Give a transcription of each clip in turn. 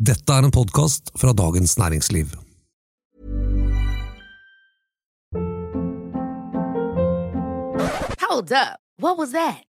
Dette er en podkast fra Dagens Næringsliv. Hold up. What was that?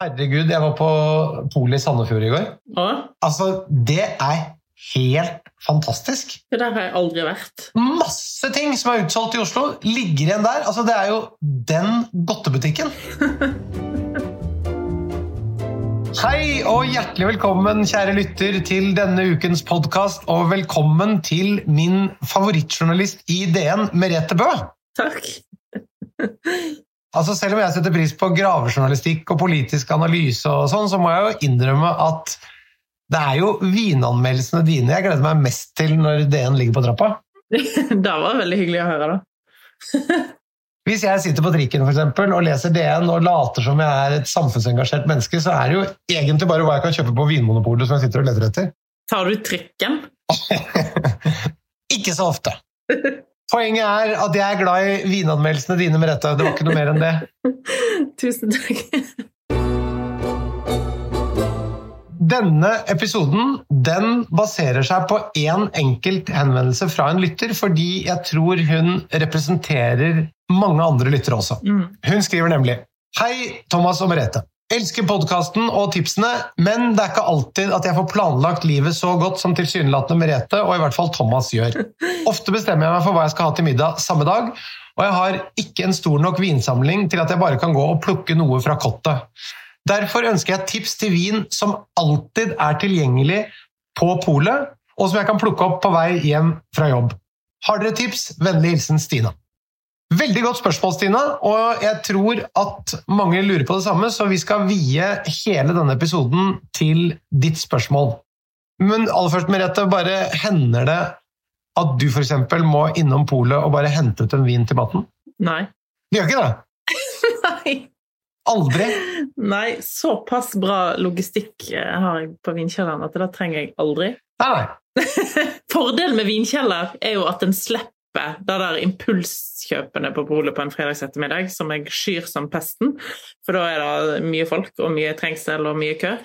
Herregud, jeg var på polet i Sandefjord i går. Ja. Altså, det er helt fantastisk. det der har jeg aldri vært. Masse ting som er utsolgt i Oslo, ligger igjen der. Altså, det er jo den godtebutikken. Hei og hjertelig velkommen, kjære lytter, til denne ukens podkast. Og velkommen til min favorittjournalist i DN, Merete Bø. Takk. Altså, selv om jeg setter pris på gravejournalistikk og politisk analyse, og sånn, så må jeg jo innrømme at det er jo vinanmeldelsene dine jeg gleder meg mest til når DN ligger på trappa. Det var veldig hyggelig å høre, da. Hvis jeg sitter på trikken for eksempel, og leser DN og later som jeg er et samfunnsengasjert menneske, så er det jo egentlig bare hva jeg kan kjøpe på Vinmonopolet som jeg sitter og leter etter. Tar du trikken? Ikke så ofte. Poenget er at jeg er glad i vinanmeldelsene dine, Merete. Det var ikke noe mer enn det. Tusen takk. Denne episoden den baserer seg på én en enkelt henvendelse fra en lytter, fordi jeg tror hun representerer mange andre lyttere også. Mm. Hun skriver nemlig Hei, Thomas og Merete. Elsker podkasten og tipsene, men det er ikke alltid at jeg får planlagt livet så godt som tilsynelatende Merete og i hvert fall Thomas gjør. Ofte bestemmer jeg meg for hva jeg skal ha til middag samme dag, og jeg har ikke en stor nok vinsamling til at jeg bare kan gå og plukke noe fra kottet. Derfor ønsker jeg tips til vin som alltid er tilgjengelig på polet, og som jeg kan plukke opp på vei hjem fra jobb. Har dere tips? Vennlig hilsen Stina. Veldig godt spørsmål, Stina, og jeg tror at mange lurer på det samme, så vi skal vie hele denne episoden til ditt spørsmål. Men aller først, Merete, bare hender det at du f.eks. må innom polet og bare hente ut en vin til maten? Nei. Du gjør ikke det? Nei. Aldri? Nei, såpass bra logistikk eh, har jeg på vinkjelleren at det trenger jeg aldri. Nei, nei. Fordelen med vinkjeller er jo at en slipper det der impulskjøpene på polet på en fredagsettermiddag, som jeg skyr som pesten, for da er det mye folk og mye trengsel og mye kø.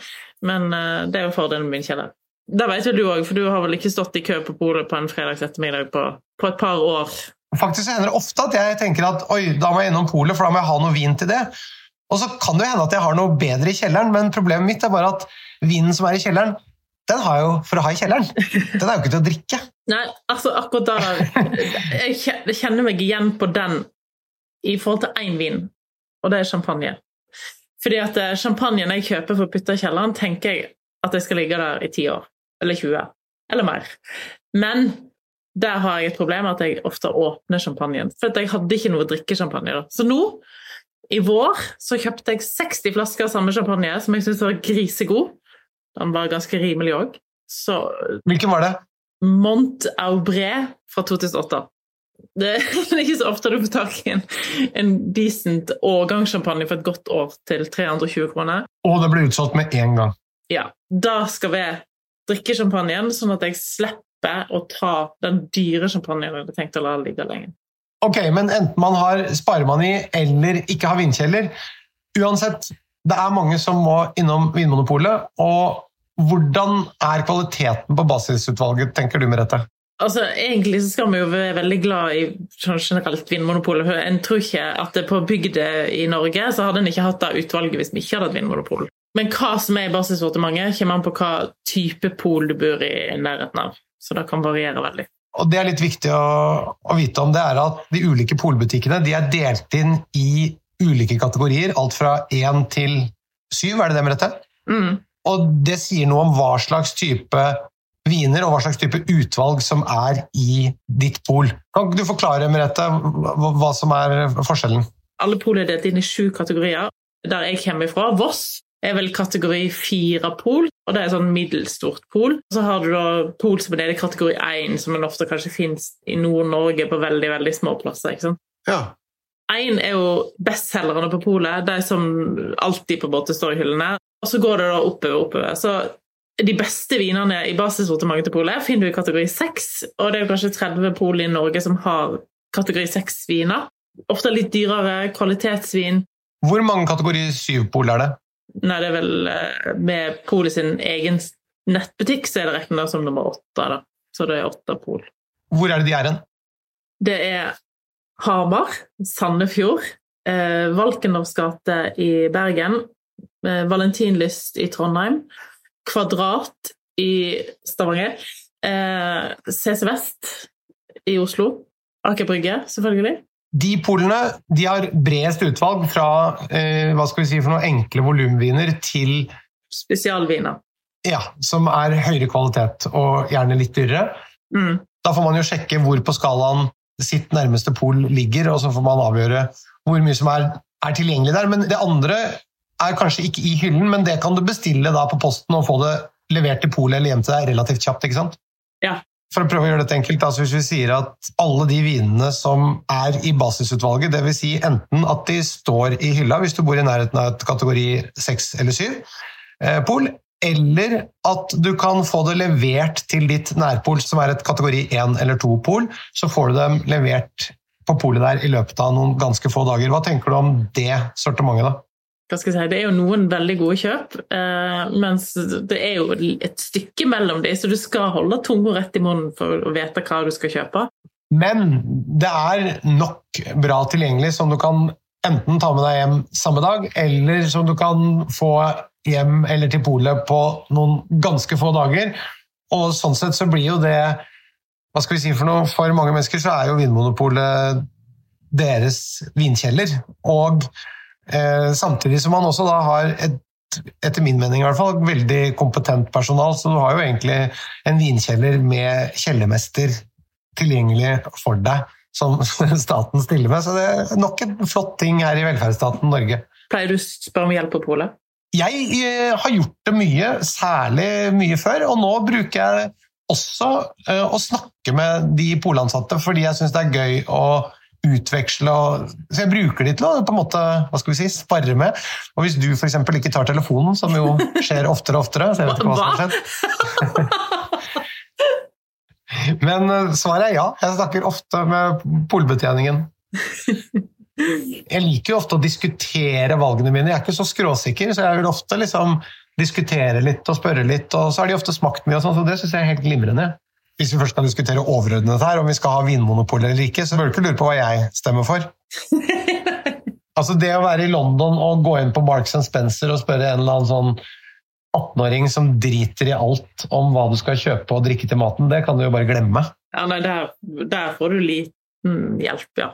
Men eh, det er jo fordelen med vinkjeller. Det vet jo du òg, for du har vel ikke stått i kø på polet på en fredagsettermiddag på, på et par år. Faktisk hender det ofte at jeg tenker at oi, da må jeg innom polet, for da må jeg ha noe vin til det. Og så kan det jo hende at jeg har noe bedre i kjelleren, men problemet mitt er bare at vinen som er i kjelleren, den har jeg jo for å ha i kjelleren. Den er jo ikke til å drikke. Nei, altså akkurat der Jeg kjenner meg igjen på den i forhold til én vin, og det er champagne. Fordi at eh, champagnen jeg kjøper for å putte i kjelleren, tenker jeg at jeg skal ligge der i 10 år. Eller 20. Eller mer. Men der har jeg et problem at jeg ofte åpner champagnen. For jeg hadde ikke noe drikkesjampanje. da. Så nå, i vår, så kjøpte jeg 60 flasker samme champagne, som jeg syntes var grisegod. Den var ganske rimelig òg. Så Hvilken var det? Mont Aubré fra 2008. Det er ikke så ofte du får tak i en, en decent årgangssjampanje for et godt år til 320 kroner. Og det ble utsolgt med en gang. Ja, Da skal vi drikke sjampanjen, sånn at jeg slipper å ta den dyre sjampanjen jeg hadde tenkt å la ligge lenge. Ok, men enten man har sparemani eller ikke har vinkjeller, uansett, det er mange som må innom Vinmonopolet, og hvordan er kvaliteten på basisutvalget, tenker du, Merete? Altså, Egentlig så skal vi jo være veldig glad i sånn generelt Vinmonopolet. En tror ikke at det på bygda i Norge så hadde en ikke hatt det utvalget hvis vi ikke hadde hatt Vinmonopol. Men hva som er i basissortimentet, kommer an på hva type pol du bor i nærheten av. Så det kan variere veldig. Og det er litt viktig å, å vite om det er at de ulike polbutikkene de er delt inn i ulike kategorier, alt fra én til syv, er det det, Merete? Mm. Og det sier noe om hva slags type viner og hva slags type utvalg som er i ditt pol. Kan du forklare, Merete, hva, som er forskjellen? Alle pol er delt inn i sju kategorier. Der jeg kommer fra, Voss, er vel kategori fire pol. og det er sånn middelstort pol. Så har du da pol som er nede i kategori 1, som en ofte kanskje finnes i Nord-Norge på veldig veldig små plasser. ikke sant? Ja. Én er jo bestselgerne på polet, de som alltid på en står i hyllene. Og så går det da oppover oppover. Så de beste vinene i basissortimentet til polet finner du i kategori 6, og det er jo kanskje 30 pol i Norge som har kategori 6-viner. Ofte litt dyrere, kvalitetsvin. Hvor mange kategori 7-pol er det? Nei, det er vel eh, med Polet sin egen nettbutikk så er det regna som nummer åtte. da. Så det er åtte pol. Hvor er det de er hen? Det er Hamar, Sandefjord, eh, Valkendorfs gate i Bergen, eh, Valentinlyst i Trondheim, Kvadrat i Stavanger, eh, CC Vest i Oslo, Aker Brygge, selvfølgelig. De polene de har bredest utvalg fra eh, hva skal vi si for noe enkle volumviner til Spesialviner. ja, som er høyere kvalitet og gjerne litt dyrere. Mm. Da får man jo sjekke hvor på skalaen sitt nærmeste pol ligger, og så får man avgjøre hvor mye som er, er tilgjengelig der. Men det andre er kanskje ikke i hyllen, men det kan du bestille da på posten og få det levert til polet eller hjem til deg relativt kjapt. ikke sant? Ja. For å prøve å gjøre dette enkelt, altså hvis vi sier at alle de vinene som er i basisutvalget, dvs. Si enten at de står i hylla hvis du bor i nærheten av et kategori 6 eller 7 eh, pol, eller at du kan få det levert til ditt nærpol, som er et kategori 1 eller 2-pol, så får du dem levert på polet der i løpet av noen ganske få dager. Hva tenker du om det sortimentet, da? Hva skal jeg si, Det er jo noen veldig gode kjøp, eh, mens det er jo et stykke mellom dem, så du skal holde tunga rett i munnen for å vite hva du skal kjøpe. Men det er nok bra tilgjengelig som du kan enten ta med deg hjem samme dag, eller som du kan få hjem eller til polet på noen ganske få dager. Og sånn sett så blir jo det Hva skal vi si for noe? For mange mennesker så er jo Vinmonopolet deres vinkjeller. Og eh, samtidig som man også da har et etter min mening i hvert fall, veldig kompetent personal, så du har jo egentlig en vinkjeller med kjellermester tilgjengelig for deg, som staten stiller med. Så det er nok en flott ting her i velferdsstaten Norge. Pleier du å spørre om hjelp på polet? Jeg eh, har gjort det mye, særlig mye før, og nå bruker jeg også eh, å snakke med de polansatte fordi jeg syns det er gøy å utveksle og Så jeg bruker de til å på en måte, hva skal vi si, spare med. Og hvis du f.eks. ikke tar telefonen, som jo skjer oftere og oftere så jeg vet ikke hva som har skjedd. Men eh, svaret er ja. Jeg snakker ofte med polbetjeningen. Jeg liker jo ofte å diskutere valgene mine. Jeg er ikke så skråsikker, så jeg vil ofte liksom diskutere litt og spørre litt, og så har de ofte smakt mye, og sånn, så det syns jeg er helt glimrende. Hvis vi først skal diskutere overordnet her, om vi skal ha vinmonopol eller ikke, så bør du ikke lure på hva jeg stemmer for. Altså Det å være i London og gå inn på Marks Spencer og spørre en eller annen sånn 18-åring som driter i alt om hva du skal kjøpe og drikke til maten, det kan du jo bare glemme. Ja, nei, der, der får du liten hjelp, ja.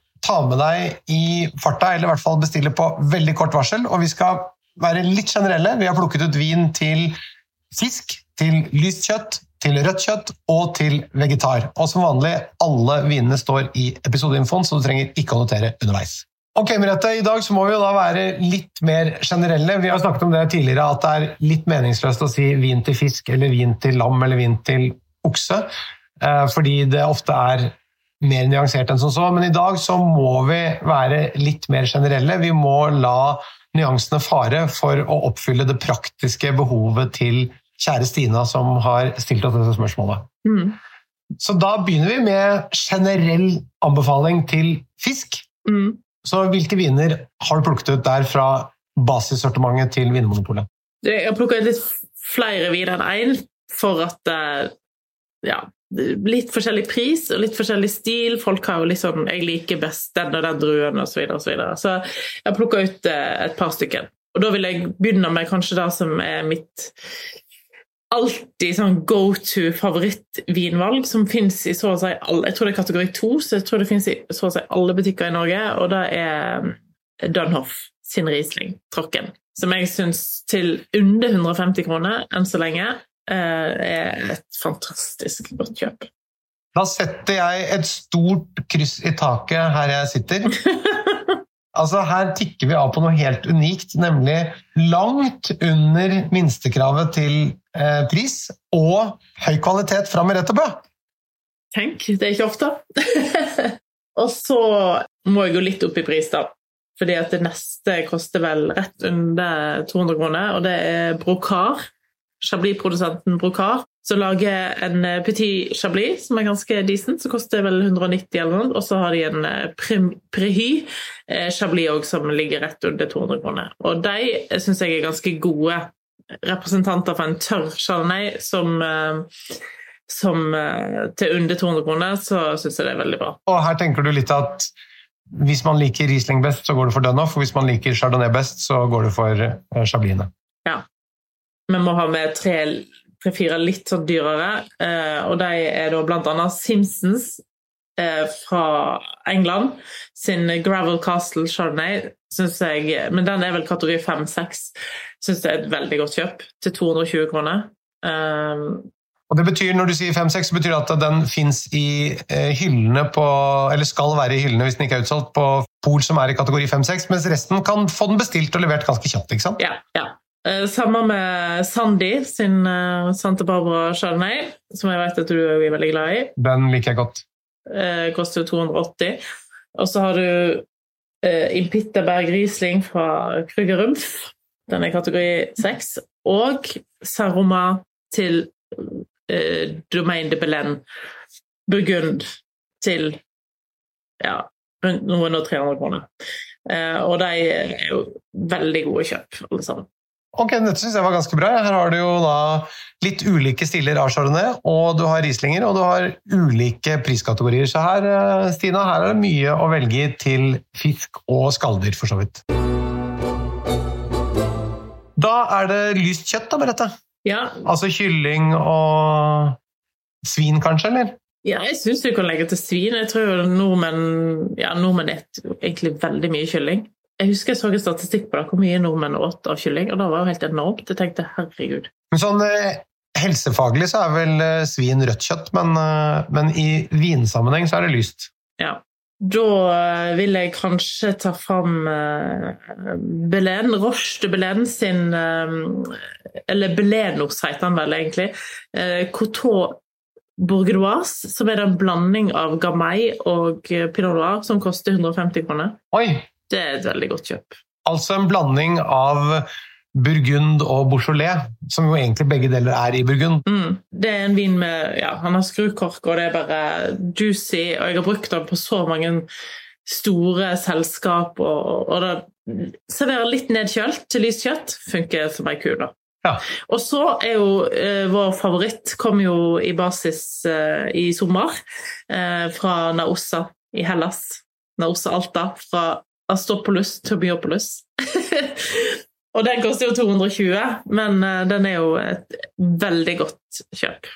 ta med deg i farta, eller i hvert fall bestille på veldig kort varsel. Og vi skal være litt generelle. Vi har plukket ut vin til fisk, til lyst kjøtt, til rødt kjøtt og til vegetar. Og som vanlig, alle vinene står i episodeinfoen, så du trenger ikke å notere underveis. Ok, Merete, I dag så må vi jo da være litt mer generelle. Vi har snakket om det tidligere, at det er litt meningsløst å si vin til fisk, eller vin til lam eller vin til okse, eh, fordi det ofte er mer nyansert enn som så. Men i dag så må vi være litt mer generelle. Vi må la nyansene fare for å oppfylle det praktiske behovet til kjære Stina, som har stilt oss dette spørsmålet. Mm. Så da begynner vi med generell anbefaling til fisk. Mm. Så hvilke viner har du plukket ut der fra basissortimentet til Vinmonopolet? Jeg har plukka ut litt flere viner enn én, for at eh, ja, litt forskjellig pris og litt forskjellig stil. Folk har jo sånn 'jeg liker best den og den druen', osv. Så, videre, og så, videre. så jeg plukka ut eh, et par stykker. Og da vil jeg begynne med kanskje det som er mitt alltid sånn go to favorittvinvalg, som fins i så å si alle Jeg tror det er kategori to, så jeg tror det fins i så å si alle butikker i Norge, og det er Dunhoff sin Riesling, Trocken. Som jeg syns til under 150 kroner enn så lenge er et fantastisk godt kjøp. Da setter jeg et stort kryss i taket her jeg sitter. Altså Her tikker vi av på noe helt unikt, nemlig langt under minstekravet til eh, pris og høy kvalitet fra Merete Bø. Tenk, det er ikke ofte. og så må jeg gå litt opp i pris, da. Fordi at det neste koster vel rett under 200 kroner, og det er Brokar. Chablis-produsenten Brokar som lager en eh, Petit Chablis som er ganske decent, som koster vel 190 eller noe. Og så har de en eh, Prehy eh, Chablis òg som ligger rett under 200 kroner. Og de syns jeg er ganske gode representanter for en tørr chardonnay som, som til under 200 kroner, så syns jeg det er veldig bra. Og her tenker du litt at hvis man liker Riesling best, så går det for Dunhoff, og hvis man liker Chardonnay best, så går det for Chablisene. Ja. Vi må ha med tre tre-fire litt sånn dyrere. Eh, og de er da annet Simpsons eh, fra England sin Gravel Castle Chardonnay, syns jeg Men den er vel kategori 5-6. Syns det er et veldig godt kjøp til 220 kroner. Um, og det betyr, Når du sier 5-6, betyr det at den fins i hyllene på Eller skal være i hyllene hvis den ikke er utsolgt, på Pol som er i kategori 5-6, mens resten kan få den bestilt og levert ganske kjapt? ikke sant? Ja, ja. Eh, samme med Sandy sin uh, Santa Barbara Chardonnay, som jeg vet at du er veldig glad i. Den liker jeg godt. Uh, koster 280. Og så har du uh, Impitterberg Riesling fra Krüger Rumpf. Den er kategori 6. Og Saroma til uh, Domaine de Belen Burgund til ja, rundt noen og 300 kroner. og de er jo veldig gode kjøp, alle sammen. Ok, Dette syns jeg var ganske bra. Her har du jo da litt ulike stiller av chardonnay, og du har rieslinger, og du har ulike priskategorier. Så her eh, Stina, her er det mye å velge til fisk og skalldyr, for så vidt. Da er det lyst kjøtt, da, Merete? Ja. Altså kylling og svin, kanskje? eller? Ja, jeg syns du kan legge til svin. Jeg tror nordmenn ja, nordmenn spiser egentlig veldig mye kylling. Jeg husker jeg så en statistikk på det, hvor mye nordmenn åt av kylling, og det var jo helt enormt. Jeg tenkte herregud. Men sånn eh, Helsefaglig så er vel eh, svin rødt kjøtt, men, eh, men, i vinsammenheng så er det lyst. Ja. Da vil jeg kanskje ta fram Belen, Roche de Belen sin Eller Belenos heter han vel egentlig. Coteau Bourgeois, som er en blanding av Gamay og Pinot Noir, som koster 150 kroner. Oi! Det er et veldig godt kjøp. Altså en blanding av Burgund og Beaujolais, som jo egentlig begge deler er i Burgund. Mm. Det er en vin med ja, Han har skrukork, og det er bare juicy. Og jeg har brukt den på så mange store selskap, og, og det serverer litt nedkjølt til lyst kjøtt. Funker som ei kule. Ja. Og så er jo eh, vår favoritt kom jo i basis eh, i sommer, eh, fra Naossa i Hellas. Naossa Alta fra Astopoulos Biopolus. og den koster jo 220, men eh, den er jo et veldig godt kjøp.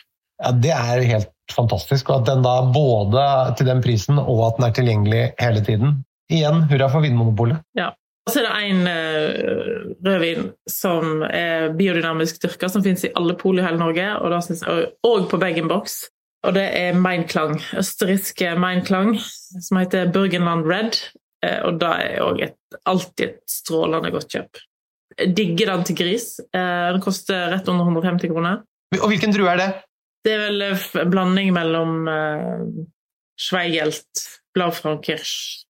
Ja, Det er helt fantastisk. Og at den da både til den prisen og at den er tilgjengelig hele tiden. Igjen, hurra for Vinmonopolet. Ja. Og så er det en uh, rødvin som er biodynamisk dyrka, som finnes i alle pol i hele Norge, og, da synes jeg, og på bag-in-box. Og det er Meinklang, østerrikske Meinklang, som heter Burgenland Red. Uh, og da er òg alltid et strålende godt kjøp. Jeg digger den til gris. Uh, den koster rett under 150 kroner. Og hvilken drue er det? Det er vel en blanding mellom Schweigelt, Blaufrankirsch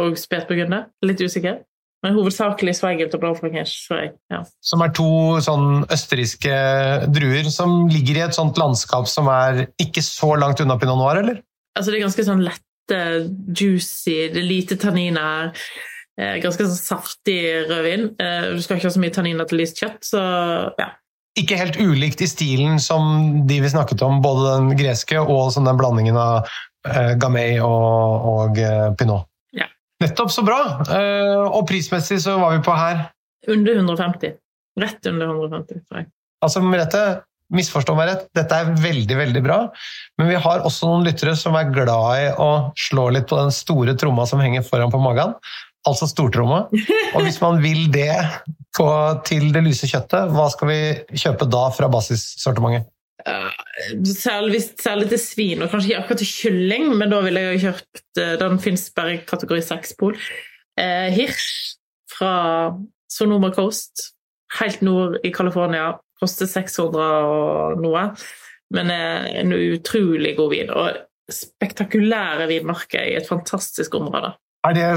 og Spetburgunder. Litt usikker. Men hovedsakelig Sveigelt og Blaufrankirsch. Ja. Som er to sånn østerrikske druer som ligger i et sånt landskap som er ikke så langt unna pinot noir, eller? Altså, det er ganske sånn lette, juicy, det er lite tanniner. Eh, ganske sånn saftig rødvin. Eh, du skal ikke ha så mye tanniner til lyst kjøtt, så ja. Ikke helt ulikt i stilen som de vi snakket om, både den greske og den blandingen av eh, gamay og, og Pinot. pinot. Nettopp, så bra! Og prismessig så var vi på her? Under 150. Rett under 150, tror jeg. Altså, Merete, misforstå meg rett, dette er veldig, veldig bra, men vi har også noen lyttere som er glad i å slå litt på den store tromma som henger foran på magen, altså stortromma. Og hvis man vil det på, til det lyse kjøttet, hva skal vi kjøpe da fra basissortimentet? særlig, særlig, til svin, og kanskje ikke akkurat til kylling, men da ville jeg kjøpt eh, Den fins bare i kategori 6-pol. Eh, Hirsch fra Sonoma Coast, helt nord i California. Koster 600 og noe, men er en utrolig god vin. Og spektakulære vinmarker i et fantastisk område. Er det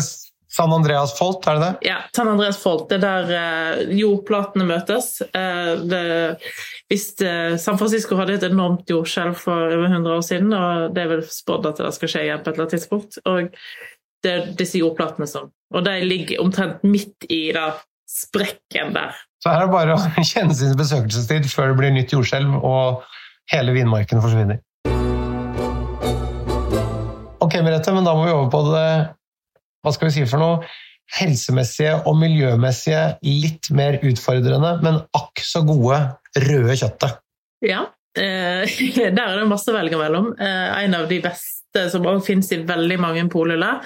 San Andreas Folt, er det det? Ja, San Andreas Folt. Det er der eh, jordplatene møtes. Eh, det, hvis eh, San Francisco hadde et enormt jordskjelv for over 100 år siden, og det er vel spådd at det skal skje igjen på et eller annet tidspunkt. Og det er disse jordplatene som Og de ligger omtrent midt i da, sprekken der. Så her er det bare å kjenne sin besøkelsestid før det blir nytt jordskjelv og hele vinmarken forsvinner. Ok, Merete, men da må vi over på det hva skal vi si for noe, helsemessige og miljømessige litt mer utfordrende, men akk så gode røde kjøttet. Ja, eh, der er det masse å velge mellom. Eh, en av de beste som også finnes i veldig mange polhyller,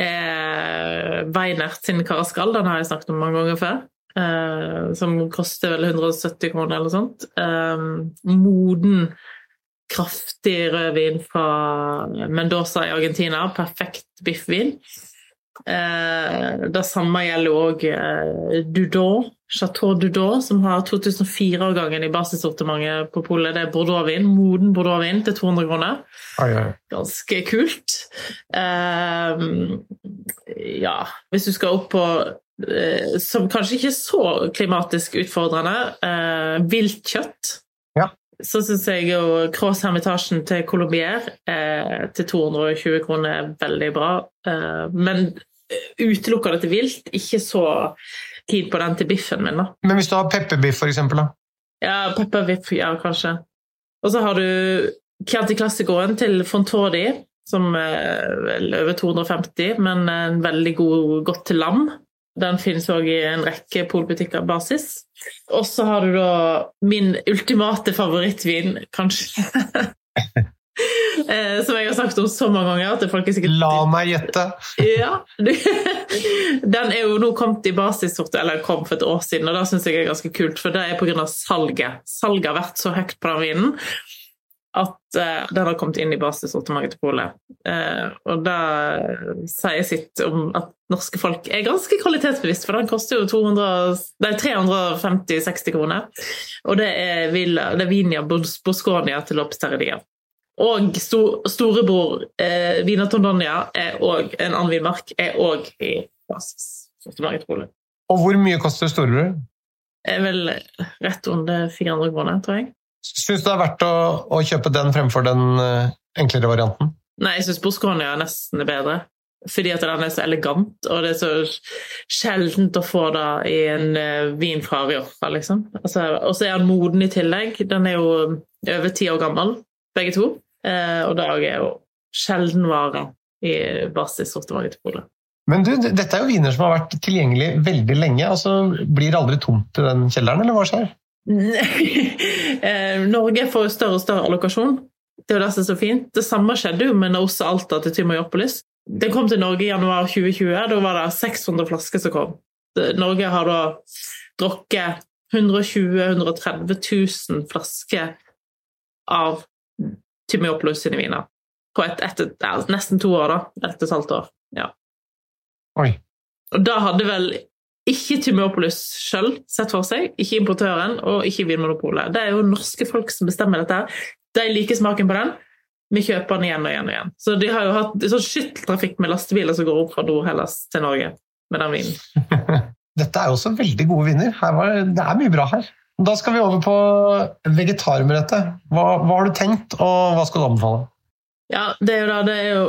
er Weinert sin Karascal. Den har jeg snakket om mange ganger før. Eh, som koster vel 170 kroner eller noe sånt. Eh, moden kraftig rødvin fra Mendoza i Argentina. Perfekt biffvin. Eh, det samme gjelder òg eh, Dudon, Chateau Dudon, som har 2004-årgangen i basissortimentet på polet. Det er bordeauxvin, moden bordeauxvin til 200 kroner. Ai, ai. Ganske kult. Eh, ja, hvis du skal opp på Som kanskje ikke er så klimatisk utfordrende, eh, viltkjøtt. Ja. Så syns jeg jo Cross Hermitasjen til Colombier eh, til 220 kroner er veldig bra. Eh, men utelukker det til vilt, ikke så keen på den til biffen min. da. Men hvis du har pepperbiff, for eksempel? da? Ja, pepperbiff, ja, kanskje. Og så har du Chianti Classicoen til Fontordi, som er vel over 250, men en veldig god, godt til lam. Den finnes òg i en rekke polbutikker basis. Og så har du da min ultimate favorittvin, kanskje. Eh, som jeg har sagt om så mange ganger. at folk er sikkert... La meg gjette! ja. Den er jo nå kommet i basissorte, eller kom for et år siden, og det syns jeg er ganske kult. For det er pga. salget. Salget har vært så høyt på den vinen at uh, den har kommet inn i basissortimentet til polet. Uh, og det sier sitt om at norske folk er ganske kvalitetsbevisst, for den koster jo 350-60 kroner. Og det er, Villa, det er Vinia Bosconia til Lobsteredia. Og sto, storebror eh, Vina Tondonia er òg en annen vinmark, er òg i basissortimentet. Og hvor mye koster storebror? Vel rett under 400 kroner, tror jeg. Syns du det er verdt å, å kjøpe den fremfor den uh, enklere varianten? Nei, jeg syns Bosconia nesten er bedre. Fordi at den er så elegant, og det er så sjeldent å få det i en uh, vin fra Rioja, liksom. Altså, og så er den moden i tillegg. Den er jo over ti år gammel, begge to. Eh, og dag er jo sjelden vare i basissortimentet til Polet. Men du, dette er jo viner som har vært tilgjengelig veldig lenge. altså Blir det aldri tomt i den kjelleren, eller hva skjer? Eh, Norge får større og større allokasjon. Det er jo det som er så fint. Det samme skjedde jo med Nosa Alta til Tymoiopolis. Den kom til Norge i januar 2020. Da var det 600 flasker som kom. Norge har da drukket 120 130 000 flasker av Tymoiopolis sine viner. På et, et, et, nesten to år, da. Ett og et halvt år. Ja. Oi. Og da hadde vel ikke Tymopolis sjøl sett for seg, ikke importøren og ikke Vinmonopolet. Det er jo norske folk som bestemmer dette. De liker smaken på den. Vi kjøper den igjen og igjen og igjen. Så de har jo hatt sånn skytteltrafikk med lastebiler som går opp fra Nord-Hellas til Norge med den vinen. Dette er jo også veldig gode viner. Var, det er mye bra her. Da skal vi over på vegetarmerettet. Hva, hva har du tenkt, og hva skal du anbefale? Ja, det er jo da det er jo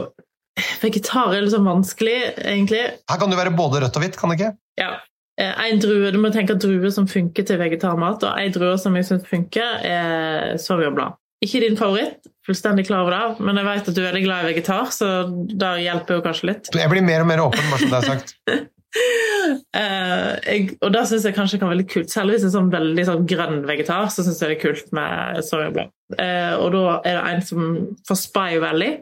Vegetar er litt sånn vanskelig, egentlig. Her kan det være både rødt og hvitt, kan det ikke? Ja. En drue, Du må tenke druer som funker til vegetarmat, og en drue som jeg syns funker, er Sauvignon Ikke din favoritt, fullstendig klar over det, men jeg vet at du er veldig glad i vegetar, så det hjelper jo kanskje litt. Jeg blir mer og mer åpen, bare som det er sagt. uh, jeg, og det syns jeg kanskje kan være litt kult. Selv hvis en sånn veldig sånn grønn vegetar, så syns jeg det er kult med soyablad. Uh, og da er det en som får Spy Valley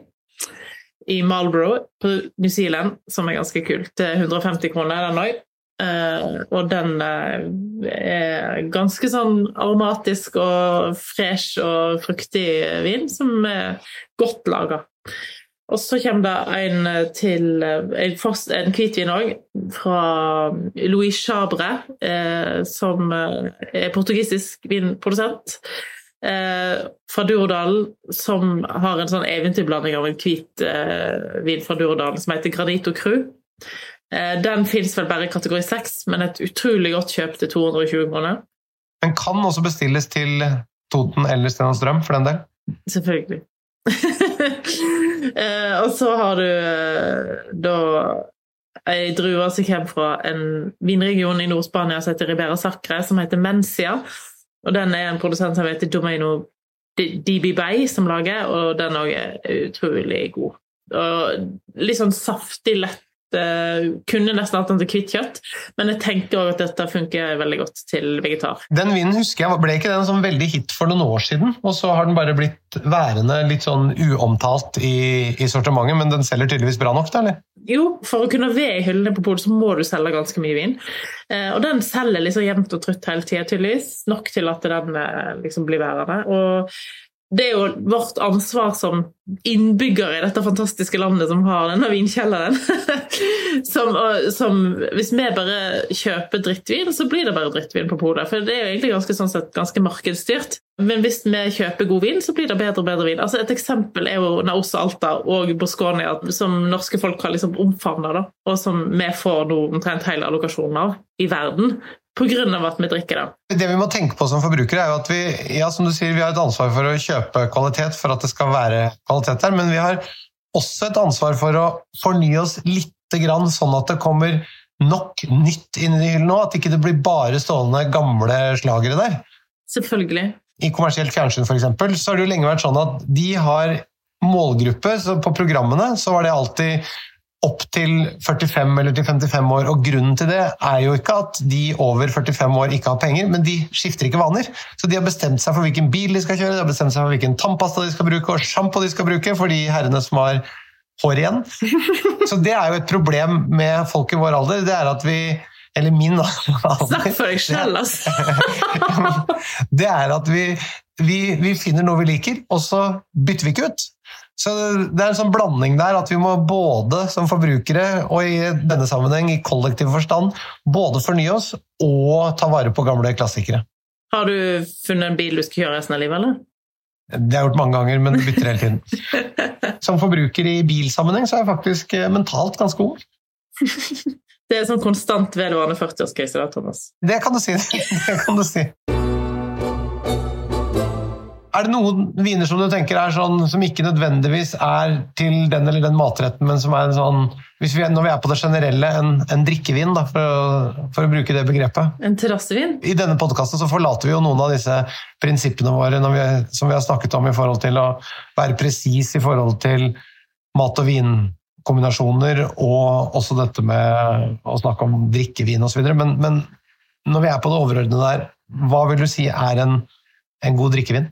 i Marlborough på New Zealand, som er ganske kult. Det er 150 kroner, den òg. Uh, og den uh, er ganske sånn aromatisk og fresh og fruktig vin, som er godt laga. Og så kommer det en til en, en hvitvin òg, fra Louis Chabre, uh, som er portugisisk vinprodusent eh, fra Durdalen som har en sånn eventyrblanding av en hvit eh, vin fra Durdalen som heter Granito Cru. Eh, den fins vel bare i kategori 6, men et utrolig godt kjøp til 220 kroner. Den kan også bestilles til Toten eller Stenåsstrøm, for den del? Selvfølgelig. eh, og så har du eh, da ei drue som kommer fra en vinregion i Nord-Spania som heter Ribera Sacre, som heter Mencia. Og den er en produsent som heter Domino DB Bay som lager, og den òg er utrolig god. Og litt sånn saftig, lett. Uh, kunne nesten hatt den til hvitt kjøtt, men jeg tenker også at dette funker veldig godt til vegetar. Den vinen husker jeg, ble ikke den sånn veldig hit for noen år siden? Og så har den bare blitt værende litt sånn uomtalt i, i sortimentet, men den selger tydeligvis bra nok, da, eller? Jo, for å kunne være i hyllene på polet, så må du selge ganske mye vin. Eh, og den selger liksom jevnt og trutt hele tida, tydeligvis. Nok til at den eh, liksom blir værende. Og det er jo vårt ansvar som innbyggere i dette fantastiske landet som har denne vinkjelleren. som, som, hvis vi bare kjøper drittvin, så blir det bare drittvin på polet. For det er jo egentlig ganske, sånn sett, ganske markedsstyrt. Men hvis vi kjøper god vin, så blir det bedre og bedre vin. Altså Et eksempel er jo Naos Alta og Bosconia, som norske folk har liksom omfavna, og som vi får nå omtrent hele allokasjonen av i verden pga. at vi drikker det. Det vi må tenke på som forbrukere, er jo at vi ja, som du sier, vi har et ansvar for å kjøpe kvalitet for at det skal være kvalitet der, men vi har også et ansvar for å fornye oss litt grann, sånn at det kommer nok nytt inn i hyllen nå, at ikke det blir bare stående gamle slagere der. Selvfølgelig. I kommersielt fjernsyn for eksempel, så har det jo lenge vært sånn at de har målgruppe, så på programmene så var det alltid opp til 45 eller til 55 år. Og grunnen til det er jo ikke at de over 45 år ikke har penger, men de skifter ikke vaner. Så de har bestemt seg for hvilken bil de skal kjøre, de har bestemt seg for hvilken tannpasta de skal bruke, og sjampo de skal bruke for de herrene som har hår igjen. Så det er jo et problem med folk i vår alder. Det er at vi eller min alder. Snakk for deg sjøl, altså! det er at vi, vi, vi finner noe vi liker, og så bytter vi ikke ut. Så det er en sånn blanding der at vi må både som forbrukere og i denne sammenheng i kollektiv forstand både fornye oss og ta vare på gamle klassikere. Har du funnet en bil du skal kjøre resten av livet, eller? Det har jeg gjort mange ganger, men det bytter hele tiden. Som forbruker i bilsammenheng så er jeg faktisk eh, mentalt ganske ung. Det er sånn konstant vedvarende 40-årskrise, da, Thomas? Det kan du si. Det kan du si. Er det noen viner som du tenker er sånn, som ikke nødvendigvis er til den eller den matretten, men som er en sånn hvis vi, Når vi er på det generelle, en, en drikkevin, da, for, å, for, å, bruke det begrepet? En terrassevin? I denne podkasten forlater vi jo noen av disse prinsippene våre vi, som vi har snakket om i forhold til å være presis i forhold til mat og vinkombinasjoner, og også dette med å snakke om drikkevin osv. Men, men når vi er på det overordnede der, hva vil du si er en, en god drikkevin?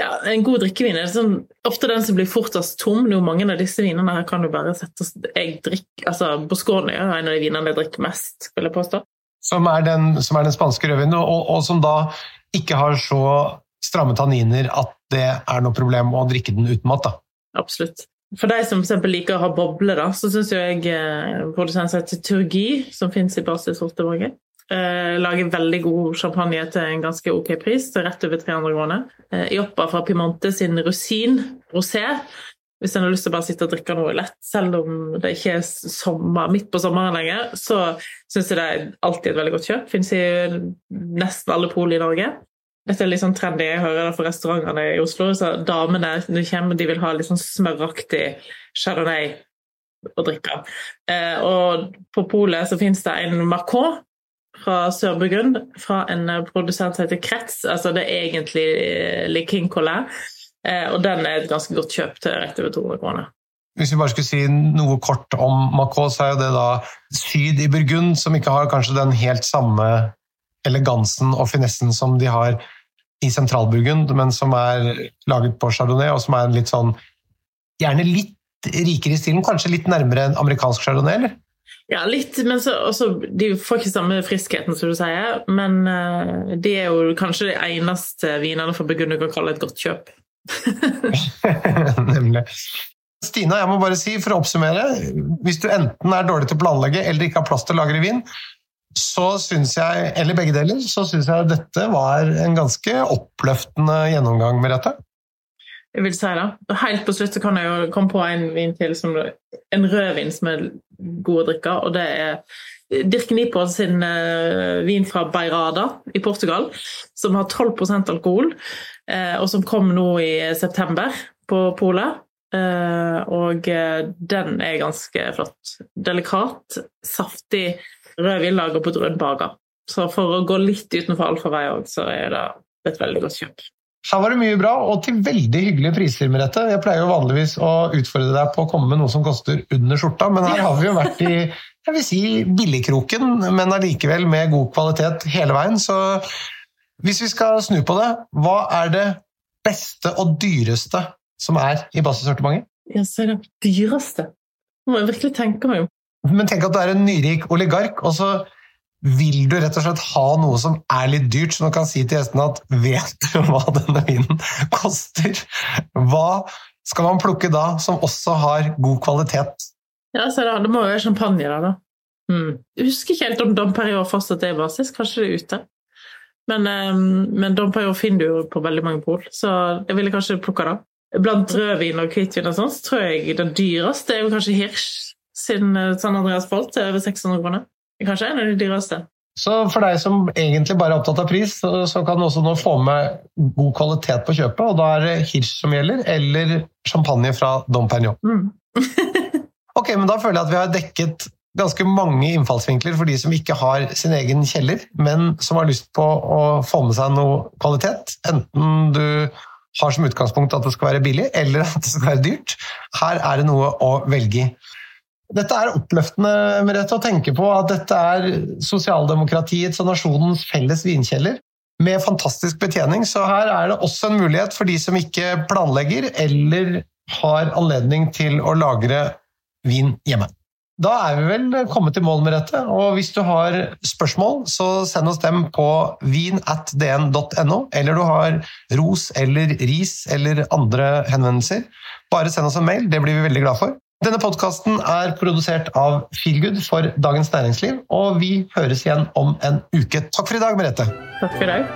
Ja, En god drikkevin er sånn, ofte den som blir fortest tom. Nå, mange av disse vinene her kan du bare sette jeg drikker, altså Boscone er en av de vinene jeg drikker mest, vil jeg påstå. Som er den, som er den spanske rødvinen, og, og som da ikke har så stramme tanniner at det er noe problem å drikke den uten mat. da. Absolutt. For de som for liker å ha bobler, da, så syns jeg eh, produsenten heter Turgi, som fins i basissortimentet, eh, lager veldig god champagne til en ganske ok pris, rett over 300 kroner. Eh, Joppa fra Pimante sin rosin rosé. Hvis en har lyst til å bare sitte og drikke noe lett, selv om det ikke er sommer, midt på sommeren lenger, så syns jeg det er alltid et veldig godt kjøp. Fins i nesten alle pol i Norge. Dette er litt sånn trendy, jeg hører det for restaurantene i Oslo. så Damene de kommer, de vil ha litt sånn smøraktig chardonnay å drikke. Eh, og på polet så finnes det en Marcot fra Sør-Burgund, fra en produsent som heter Kretz. Altså det er egentlig Likinkola. King Collet. Eh, og den er et ganske godt kjøp til rett over 200 kroner. Hvis vi bare skulle si noe kort om Macau, så er jo det da syd i Burgund, som ikke har kanskje den helt samme elegansen og finessen som de har i Sentral-Burgund, men som er laget på chardonnay, og som er litt sånn Gjerne litt rikere i stilen, kanskje litt nærmere en amerikansk chardonnay, eller? Ja, litt, men så, også, de får ikke samme friskheten, som du sier. Men uh, de er jo kanskje de eneste vinene fra Burgund du kan kalle et godt kjøp. Nemlig. Stina, jeg må bare si, for å oppsummere, hvis du enten er dårlig til å planlegge eller ikke har plass til å lagre vin, så syns jeg, eller begge deler, så syns jeg dette var en ganske oppløftende gjennomgang, Merete. Jeg vil si det. Helt på slutt så kan jeg jo komme på en vin til, som, en rødvin som er god å drikke, og det er Dirk Nipo sin uh, vin fra Beirada i Portugal, som har 12% alkohol, uh, og som kom nå i september på polet. Uh, og den er ganske flott. Delikat, saftig rødvin lager på Drøn baker. Så for å gå litt utenfor allfarvei òg, så er det et veldig godt kjøp. Her var det mye bra, og til veldig hyggelige priser. med dette. Jeg pleier jo vanligvis å utfordre deg på å komme med noe som koster under skjorta, men her har vi jo vært i jeg vil si billigkroken, men allikevel med god kvalitet hele veien. Så hvis vi skal snu på det, hva er det beste og dyreste som er i basissortimentet? Ja, så er det dyreste. Det må jeg virkelig tenke meg om. Men tenk at du er en nyrik oligark, og så vil du rett og slett ha noe som er litt dyrt, som du kan si til gjestene at vet du hva denne vinen koster? Hva skal man plukke da, som også har god kvalitet? Ja, så da, Det må jo være champagne, da. da. Mm. Jeg husker ikke helt om Dom Perignon fortsatt er basis, kanskje det er ute. Men, um, men Dom finner du jo på veldig mange pol, så jeg ville kanskje plukka det. Blant rødvin og hvitvin og sånn, så tror jeg den dyreste er jo kanskje Hirsch siden eh, San Andreas Bolt til over 600 kroner. Kanskje av de dyreste. Så for deg som egentlig bare er opptatt av pris, så, så kan du også nå få med god kvalitet på kjøpet, og da er det Hirsch som gjelder, eller champagne fra Dom Pignon. Mm. ok, men da føler jeg at vi har dekket ganske mange innfallsvinkler for de som ikke har sin egen kjeller, men som har lyst på å få med seg noe kvalitet. Enten du har som utgangspunkt at det skal være billig, eller at det skal være dyrt. Her er det noe å velge i. Dette er oppløftende Merete, å tenke på at dette er sosialdemokratiets og nasjonens felles vinkjeller med fantastisk betjening. Så her er det også en mulighet for de som ikke planlegger eller har anledning til å lagre vin hjemme. Da er vi vel kommet til mål med dette, og hvis du har spørsmål, så send oss dem på vin.dn.no, eller du har ros eller ris eller andre henvendelser. Bare send oss en mail, det blir vi veldig glad for. Denne podkasten er produsert av Feelgood for Dagens Næringsliv, og vi høres igjen om en uke. Takk for i dag, Merete. Takk for i dag.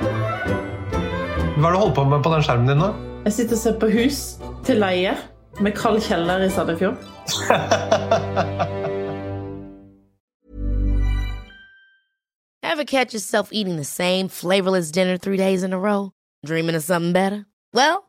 Hva det du holder på med på den skjermen din nå? Jeg sitter og ser på hus til leie med kald kjeller i Sandefjord. Ever catch yourself eating the same flavorless dinner three days in a row? Dreaming of something better? Well,